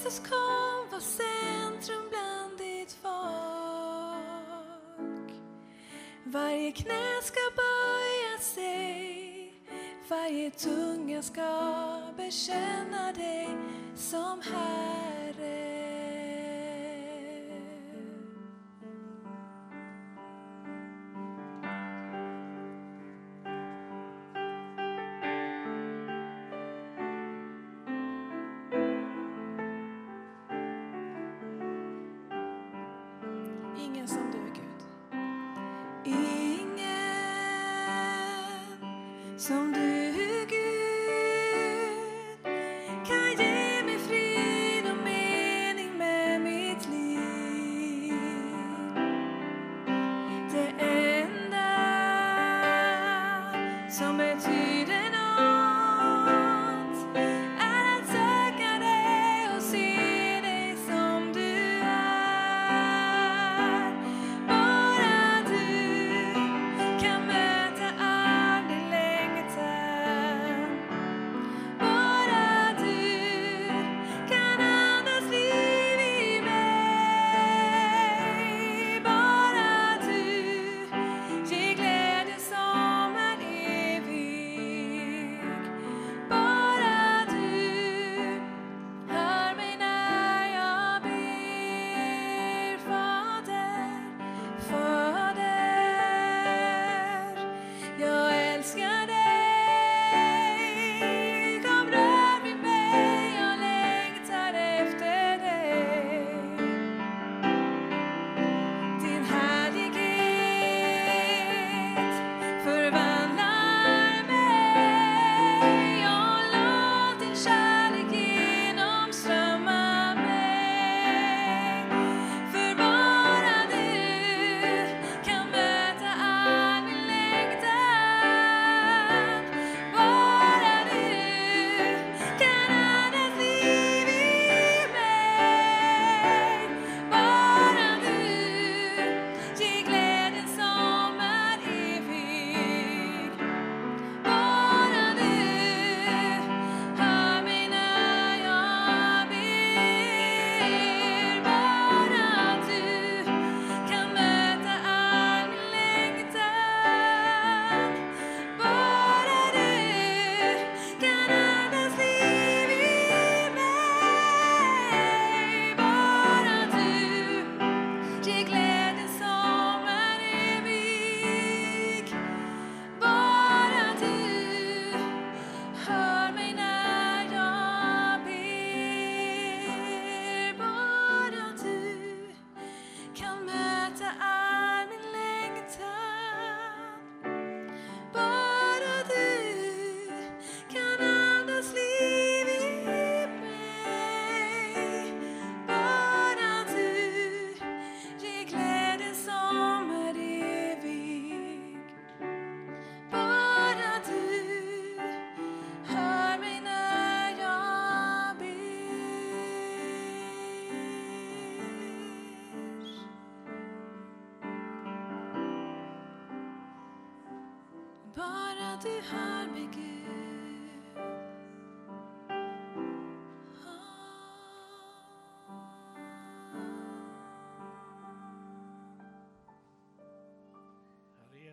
Jesus kom var centrum bland ditt folk. Varje knä ska böja sig, varje tunga ska bekänna dig som Herre.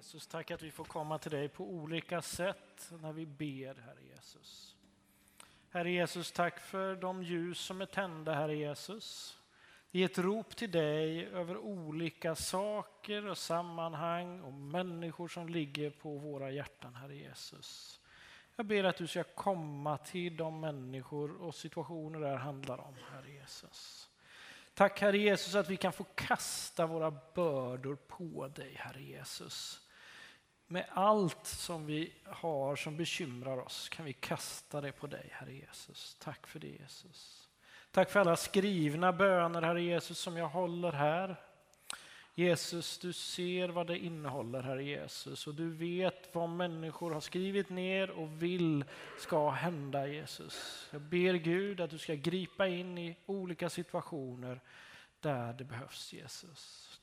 Jesus, tack att vi får komma till dig på olika sätt när vi ber, Herre Jesus. Herre Jesus, tack för de ljus som är tända, Herre Jesus. I ett rop till dig över olika saker och sammanhang och människor som ligger på våra hjärtan, Herre Jesus. Jag ber att du ska komma till de människor och situationer det här handlar om, Herre Jesus. Tack Herre Jesus att vi kan få kasta våra bördor på dig, Herre Jesus. Med allt som vi har som bekymrar oss kan vi kasta det på dig, Herre Jesus. Tack för det Jesus. Tack för alla skrivna böner, Herre Jesus, som jag håller här. Jesus, du ser vad det innehåller, Herre Jesus, och du vet vad människor har skrivit ner och vill ska hända, Jesus. Jag ber Gud att du ska gripa in i olika situationer där det behövs, Jesus.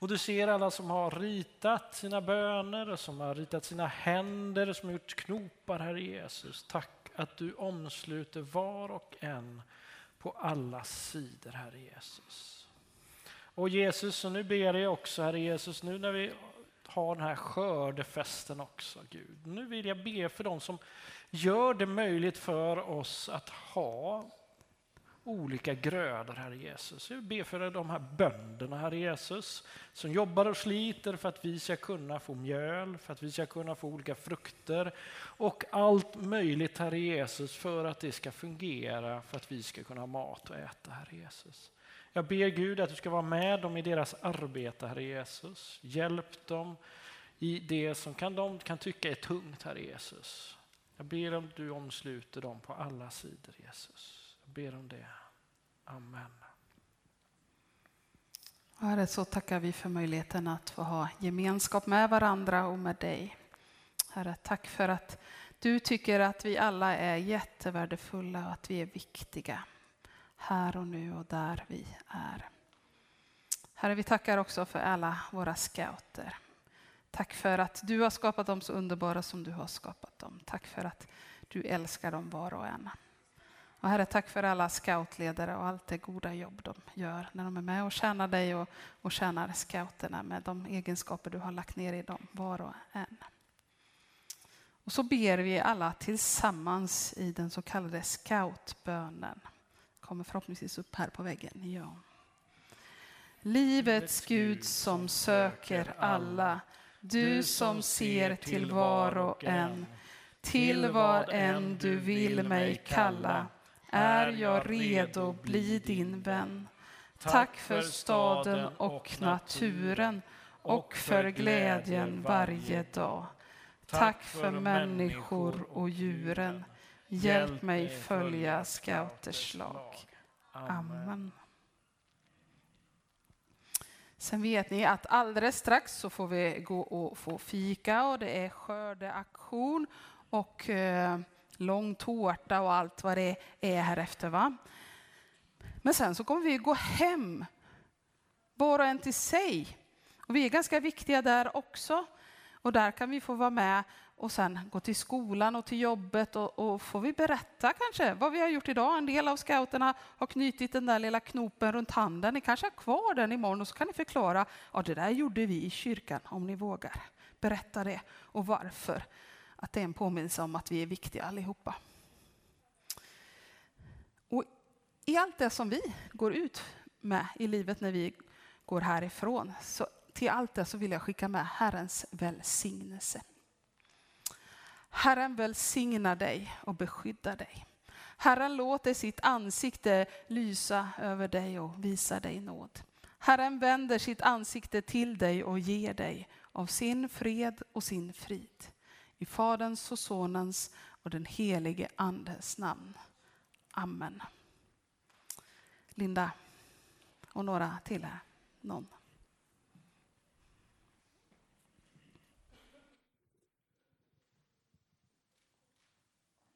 Och du ser alla som har ritat sina böner, som har ritat sina händer, som har gjort knopar, Herre Jesus. Tack att du omsluter var och en på alla sidor, Herre Jesus. Och Jesus, och nu ber jag också, Herre Jesus, nu när vi har den här skördefesten också, Gud. Nu vill jag be för dem som gör det möjligt för oss att ha olika grödor, Herre Jesus. Jag ber för de här bönderna, Herre Jesus, som jobbar och sliter för att vi ska kunna få mjöl, för att vi ska kunna få olika frukter och allt möjligt, Herre Jesus, för att det ska fungera, för att vi ska kunna ha mat att äta, Herre Jesus. Jag ber Gud att du ska vara med dem i deras arbete, Herre Jesus. Hjälp dem i det som kan de kan tycka är tungt, Herre Jesus. Jag ber om du omsluter dem på alla sidor, Jesus. Jag ber om det. Amen. Herre, så tackar vi för möjligheten att få ha gemenskap med varandra och med dig. Herre, tack för att du tycker att vi alla är jättevärdefulla och att vi är viktiga här och nu och där vi är. Herre, vi tackar också för alla våra scouter. Tack för att du har skapat dem så underbara som du har skapat dem. Tack för att du älskar dem var och en. Och Herre, tack för alla scoutledare och allt det goda jobb de gör när de är med och tjänar dig och, och tjänar scouterna med de egenskaper du har lagt ner i dem, var och en. Och så ber vi alla tillsammans i den så kallade scoutbönen. Kommer förhoppningsvis upp här på väggen. Ja. Livets Gud som söker alla, du som ser till var och en, till var än du vill mig kalla, är jag redo bli din vän. Tack för staden och naturen och för glädjen varje dag. Tack för människor och djuren. Hjälp mig följa scouters lag. Amen. Sen vet ni att alldeles strax så får vi gå och få fika och det är skördeaktion och eh, lång tårta och allt vad det är här efter. Va? Men sen så kommer vi gå hem, var och en till sig. Och vi är ganska viktiga där också. Och där kan vi få vara med och sen gå till skolan och till jobbet och, och får vi berätta kanske vad vi har gjort idag. En del av scouterna har knutit den där lilla knopen runt handen. Ni kanske har kvar den imorgon och så kan ni förklara. Ja, det där gjorde vi i kyrkan om ni vågar. Berätta det och varför. Att det är en påminnelse om att vi är viktiga allihopa. Och I allt det som vi går ut med i livet när vi går härifrån, så till allt det så vill jag skicka med Herrens välsignelse. Herren välsignar dig och beskyddar dig. Herren låter sitt ansikte lysa över dig och visa dig nåd. Herren vänder sitt ansikte till dig och ger dig av sin fred och sin frid. I Faderns och Sonens och den helige Andes namn. Amen. Linda och några till här. Någon.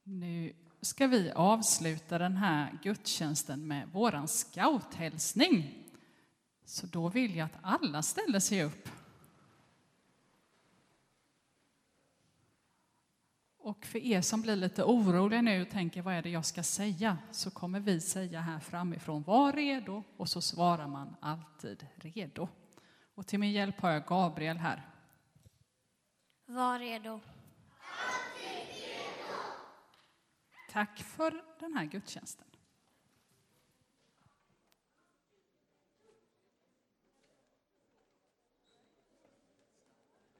Nu ska vi avsluta den här gudstjänsten med våran scouthälsning. Så då vill jag att alla ställer sig upp. Och för er som blir lite oroliga nu och tänker vad är det jag ska säga så kommer vi säga här framifrån var redo och så svarar man alltid redo. Och till min hjälp har jag Gabriel här. Var redo. Tack för den här gudstjänsten.